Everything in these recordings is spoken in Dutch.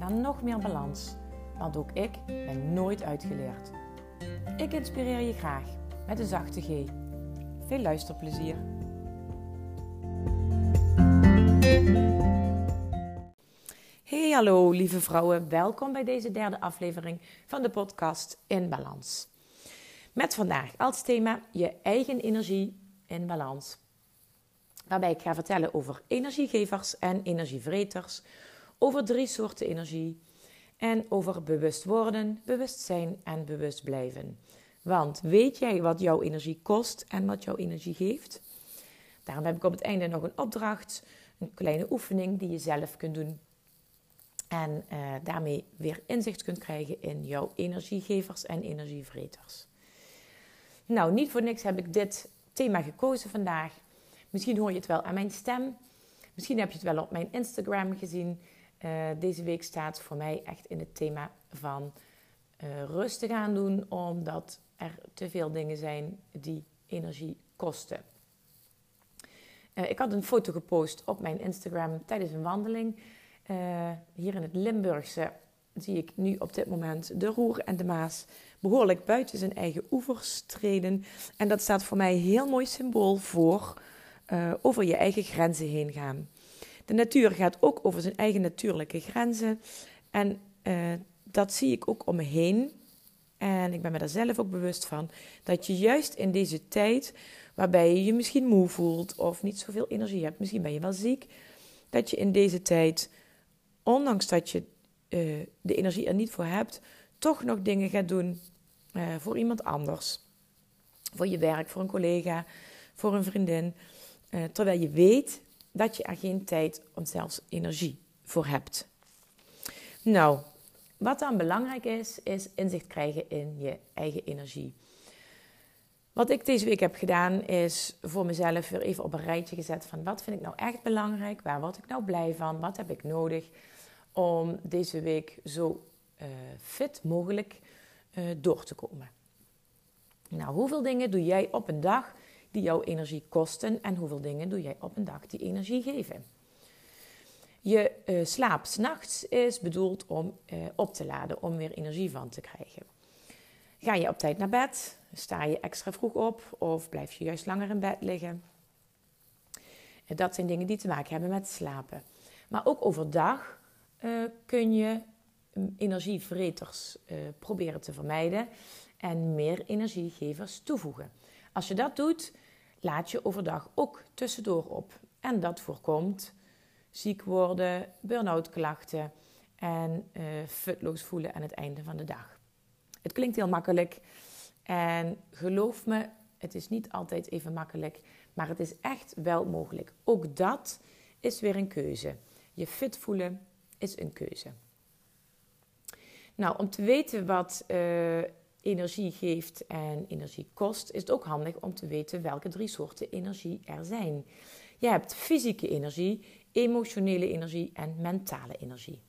naar nog meer balans. Want ook ik ben nooit uitgeleerd. Ik inspireer je graag met een zachte G. Veel luisterplezier. Hey hallo lieve vrouwen, welkom bij deze derde aflevering van de podcast In Balans. Met vandaag als thema je eigen energie in balans. Waarbij ik ga vertellen over energiegevers en energievreters, over drie soorten energie en over bewust worden, bewust zijn en bewust blijven. Want weet jij wat jouw energie kost en wat jouw energie geeft? Daarom heb ik op het einde nog een opdracht, een kleine oefening die je zelf kunt doen. En uh, daarmee weer inzicht kunt krijgen in jouw energiegevers en energievreters. Nou, niet voor niks heb ik dit thema gekozen vandaag. Misschien hoor je het wel aan mijn stem. Misschien heb je het wel op mijn Instagram gezien. Uh, deze week staat voor mij echt in het thema van uh, rustig aan doen, omdat er te veel dingen zijn die energie kosten. Uh, ik had een foto gepost op mijn Instagram tijdens een wandeling. hier in het Limburgse zie ik nu op dit moment de Roer en de Maas behoorlijk buiten zijn eigen oevers treden. En dat staat voor mij heel mooi symbool voor over je eigen grenzen heen gaan. De natuur gaat ook over zijn eigen natuurlijke grenzen. En uh, dat zie ik ook om me heen. En ik ben me daar zelf ook bewust van. Dat je juist in deze tijd, waarbij je je misschien moe voelt of niet zoveel energie hebt, misschien ben je wel ziek, dat je in deze tijd, ondanks dat je uh, de energie er niet voor hebt, toch nog dingen gaat doen uh, voor iemand anders. Voor je werk, voor een collega, voor een vriendin. terwijl je weet dat je er geen tijd of zelfs energie voor hebt. Nou, wat dan belangrijk is, is inzicht krijgen in je eigen energie. Wat ik deze week heb gedaan, is voor mezelf weer even op een rijtje gezet van wat vind ik nou echt belangrijk, waar word ik nou blij van, wat heb ik nodig om deze week zo uh, fit mogelijk uh, door te komen. Nou, hoeveel dingen doe jij op een dag die jouw energie kosten en hoeveel dingen doe jij op een dag die energie geven. Je uh, slaap s'nachts is bedoeld om uh, op te laden, om weer energie van te krijgen. Ga je op tijd naar bed? Sta je extra vroeg op of blijf je juist langer in bed liggen? En dat zijn dingen die te maken hebben met slapen. Maar ook overdag kun je mm, energievreters proberen te vermijden en meer energiegevers toevoegen. Als je dat doet, laat je overdag ook tussendoor op. En dat voorkomt ziek worden, burn-out klachten en uh, futloos voelen aan het einde van de dag. Het klinkt heel makkelijk en geloof me, het is niet altijd even makkelijk, maar het is echt wel mogelijk. Ook dat is weer een keuze. Je fit voelen is een keuze. Nou, om te weten wat uh, energie geeft en energie kost, is het ook handig om te weten welke drie soorten energie er zijn. Je hebt fysieke energie, emotionele energie en mentale energie.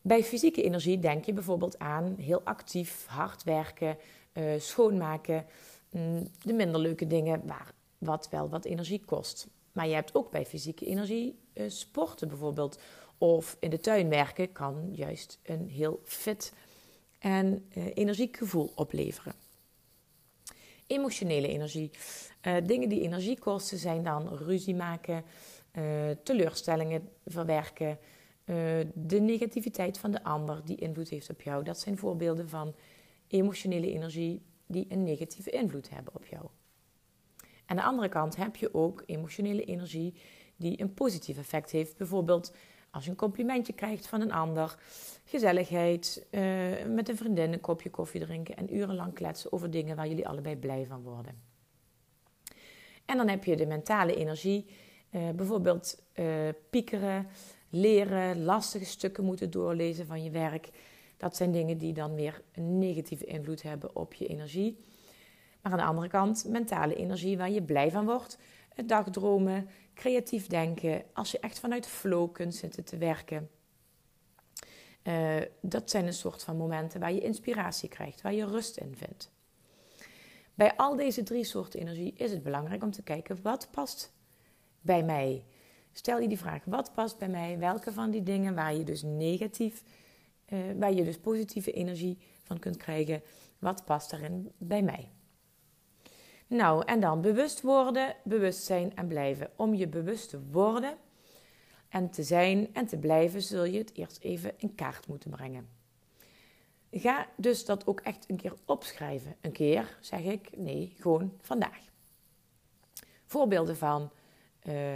Bij fysieke energie denk je bijvoorbeeld aan heel actief, hard werken, uh, schoonmaken, mm, de minder leuke dingen waar wat wel wat energie kost. Maar je hebt ook bij fysieke energie uh, sporten bijvoorbeeld. Of in de tuin werken kan juist een heel fit en uh, energiek gevoel opleveren. Emotionele energie. Uh, dingen die energie kosten zijn dan ruzie maken, uh, teleurstellingen verwerken, de negativiteit van de ander die invloed heeft op jou. Dat zijn voorbeelden van emotionele energie die een negatieve invloed hebben op jou. Aan de andere kant heb je ook emotionele energie die een positief effect heeft. Bijvoorbeeld als je een complimentje krijgt van een ander, gezelligheid, uh, met een vriendin een kopje koffie drinken en urenlang kletsen over dingen waar jullie allebei blij van worden. En dan heb je de mentale energie, uh, bijvoorbeeld uh, piekeren, leren, lastige stukken moeten doorlezen van je werk. Dat zijn dingen die dan weer een negatieve invloed hebben op je energie. Maar aan de andere kant, mentale energie waar je blij van wordt. Dagdromen, creatief denken. Als je echt vanuit flow kunt zitten te werken. Uh, dat zijn een soort van momenten waar je inspiratie krijgt, waar je rust in vindt. Bij al deze drie soorten energie is het belangrijk om te kijken wat past bij mij. Stel je die vraag: wat past bij mij? Welke van die dingen waar je dus negatief, uh, waar je dus positieve energie van kunt krijgen, wat past daarin bij mij? Nou, en dan bewust worden, bewust zijn en blijven. Om je bewust te worden en te zijn en te blijven, zul je het eerst even in kaart moeten brengen. Ga dus dat ook echt een keer opschrijven. Een keer zeg ik, nee, gewoon vandaag. Voorbeelden van uh,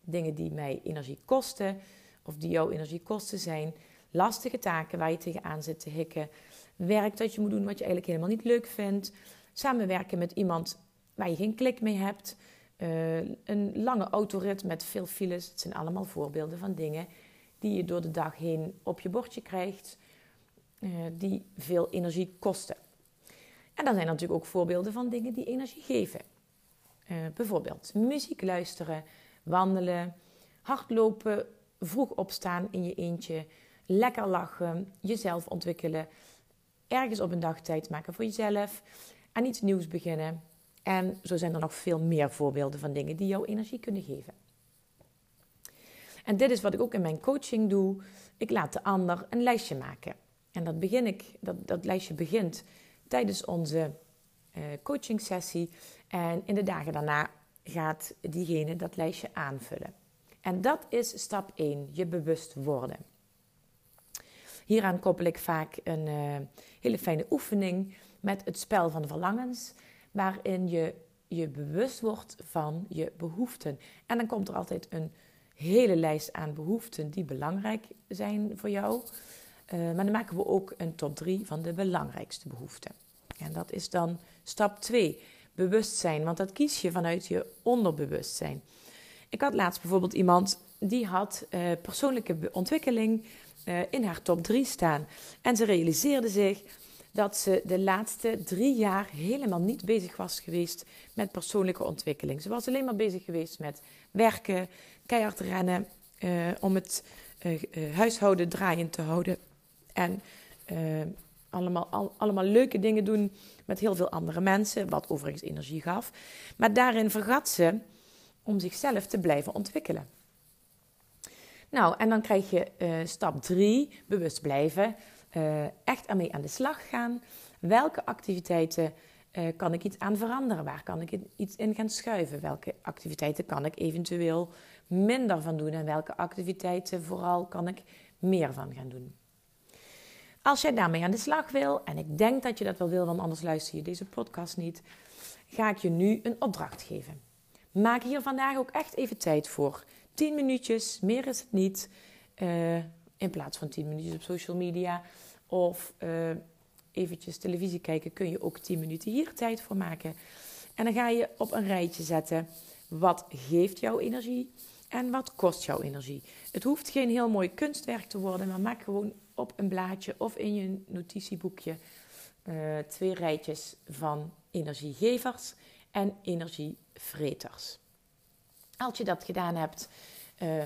dingen die mij energie kosten of die jouw energie kosten zijn. Lastige taken waar je tegenaan zit te hikken. Werk dat je moet doen wat je eigenlijk helemaal niet leuk vindt. Samenwerken met iemand waar je geen klik mee hebt. Uh, een lange autorit met veel files. Het zijn allemaal voorbeelden van dingen die je door de dag heen op je bordje krijgt. Uh, die veel energie kosten. En dan zijn er natuurlijk ook voorbeelden van dingen die energie geven. Uh, bijvoorbeeld muziek luisteren, wandelen, hardlopen, vroeg opstaan in je eentje, lekker lachen, jezelf ontwikkelen, ergens op een dag tijd maken voor jezelf, aan iets nieuws beginnen. En zo zijn er nog veel meer voorbeelden van dingen die jouw energie kunnen geven. En dit is wat ik ook in mijn coaching doe. Ik laat de ander een lijstje maken. En dat, begin ik, dat, dat lijstje begint tijdens onze uh, coaching sessie. En in de dagen daarna gaat diegene dat lijstje aanvullen. En dat is stap 1, je bewust worden. Hieraan koppel ik vaak een uh, hele fijne oefening met het spel van verlangens, waarin je je bewust wordt van je behoeften. En dan komt er altijd een hele lijst aan behoeften die belangrijk zijn voor jou. Uh, maar dan maken we ook een top 3 van de belangrijkste behoeften. En dat is dan stap 2 bewustzijn, want dat kies je vanuit je onderbewustzijn. Ik had laatst bijvoorbeeld iemand die had uh, persoonlijke ontwikkeling uh, in haar top 3 staan. En ze realiseerde zich dat ze de laatste drie jaar helemaal niet bezig was geweest met persoonlijke ontwikkeling. Ze was alleen maar bezig geweest met werken, keihard rennen, uh, om het huishouden draaiend te houden. En allemaal, al, allemaal leuke dingen doen met heel veel andere mensen, wat overigens energie gaf. Maar daarin vergat ze om zichzelf te blijven ontwikkelen. Nou, en dan krijg je stap 3, bewust blijven. Uh, echt ermee aan de slag gaan. Welke activiteiten uh, kan ik iets aan veranderen? Waar kan ik iets in gaan schuiven? Welke activiteiten kan ik eventueel minder van doen? En welke activiteiten vooral kan ik meer van gaan doen? Als jij daarmee aan de slag wil, en ik denk dat je dat wel wil, want anders luister je deze podcast niet, ga ik je nu een opdracht geven. Maak hier vandaag ook echt even tijd voor. 10 minuutjes, meer is het niet. Uh, in plaats van 10 minuutjes op social media of uh, eventjes televisie kijken, kun je ook 10 minuten hier tijd voor maken. En dan ga je op een rijtje zetten wat geeft jouw energie en wat kost jouw energie. Het hoeft geen heel mooi kunstwerk te worden, maar maak gewoon op een blaadje of in je notitieboekje uh, twee rijtjes van energiegevers en energievreters. Als je dat gedaan hebt, uh,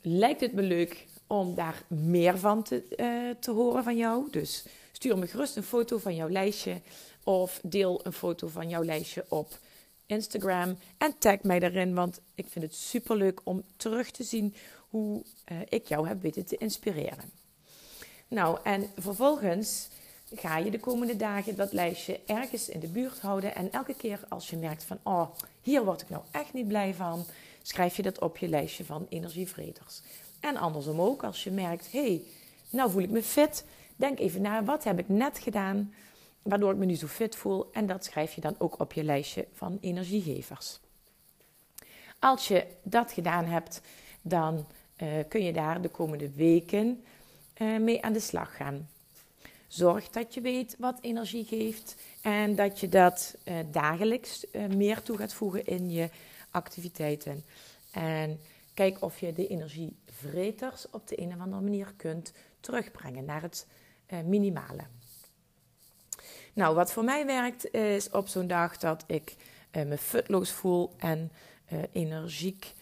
lijkt het me leuk om daar meer van te, uh, te horen van jou. Dus stuur me gerust een foto van jouw lijstje of deel een foto van jouw lijstje op Instagram en tag mij daarin, want ik vind het super leuk om terug te zien hoe uh, ik jou heb weten te inspireren. Nou, en vervolgens ga je de komende dagen dat lijstje ergens in de buurt houden. En elke keer als je merkt van, oh, hier word ik nou echt niet blij van, schrijf je dat op je lijstje van energievreters. En andersom ook, als je merkt, hé, hey, nou voel ik me fit, denk even na, wat heb ik net gedaan, waardoor ik me nu zo fit voel. En dat schrijf je dan ook op je lijstje van energiegevers. Als je dat gedaan hebt, dan uh, kun je daar de komende weken uh, mee aan de slag gaan. Zorg dat je weet wat energie geeft en dat je dat uh, dagelijks meer toe gaat voegen in je activiteiten. En Kijk of je de energievreters op de een of andere manier kunt terugbrengen naar het uh, minimale. Nou, wat voor mij werkt is op zo'n dag dat ik uh, me futloos voel en energiek,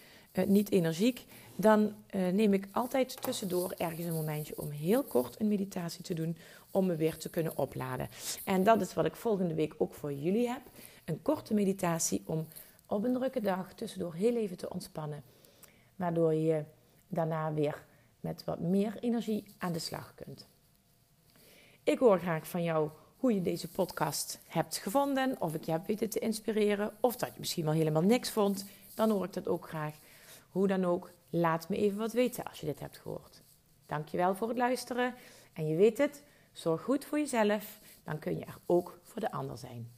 niet energiek. Dan neem ik altijd tussendoor ergens een momentje om heel kort een meditatie te doen om me weer te kunnen opladen. En dat is wat ik volgende week ook voor jullie heb. Een korte meditatie om op een drukke dag tussendoor heel even te ontspannen. Waardoor je daarna weer met wat meer energie aan de slag kunt. Ik hoor graag van jou hoe je deze podcast hebt gevonden. Of ik je heb weten te inspireren. Of dat je misschien wel helemaal niks vond. Dan hoor ik dat ook graag. Hoe dan ook, laat me even wat weten als je dit hebt gehoord. Dankjewel voor het luisteren. En je weet het, zorg goed voor jezelf. Dan kun je er ook voor de ander zijn.